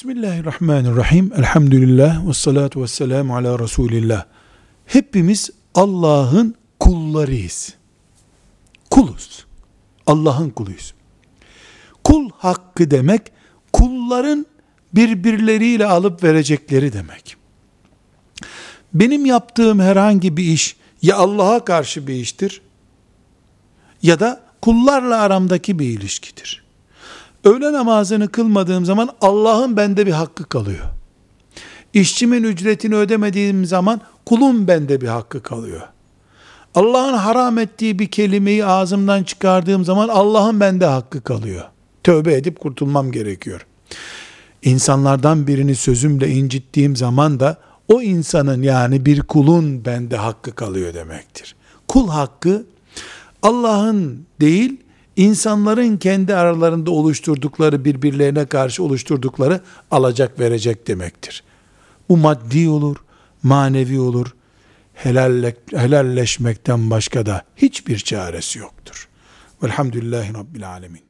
Bismillahirrahmanirrahim. Elhamdülillah ve salatu ve selamu ala Resulillah. Hepimiz Allah'ın kullarıyız. Kuluz. Allah'ın kuluyuz. Kul hakkı demek, kulların birbirleriyle alıp verecekleri demek. Benim yaptığım herhangi bir iş ya Allah'a karşı bir iştir ya da kullarla aramdaki bir ilişkidir. Öğle namazını kılmadığım zaman Allah'ın bende bir hakkı kalıyor. İşçimin ücretini ödemediğim zaman kulun bende bir hakkı kalıyor. Allah'ın haram ettiği bir kelimeyi ağzımdan çıkardığım zaman Allah'ın bende hakkı kalıyor. Tövbe edip kurtulmam gerekiyor. İnsanlardan birini sözümle incittiğim zaman da o insanın yani bir kulun bende hakkı kalıyor demektir. Kul hakkı Allah'ın değil, insanların kendi aralarında oluşturdukları, birbirlerine karşı oluşturdukları alacak verecek demektir. Bu maddi olur, manevi olur, helalle, helalleşmekten başka da hiçbir çaresi yoktur. Velhamdülillahi Rabbil Alemin.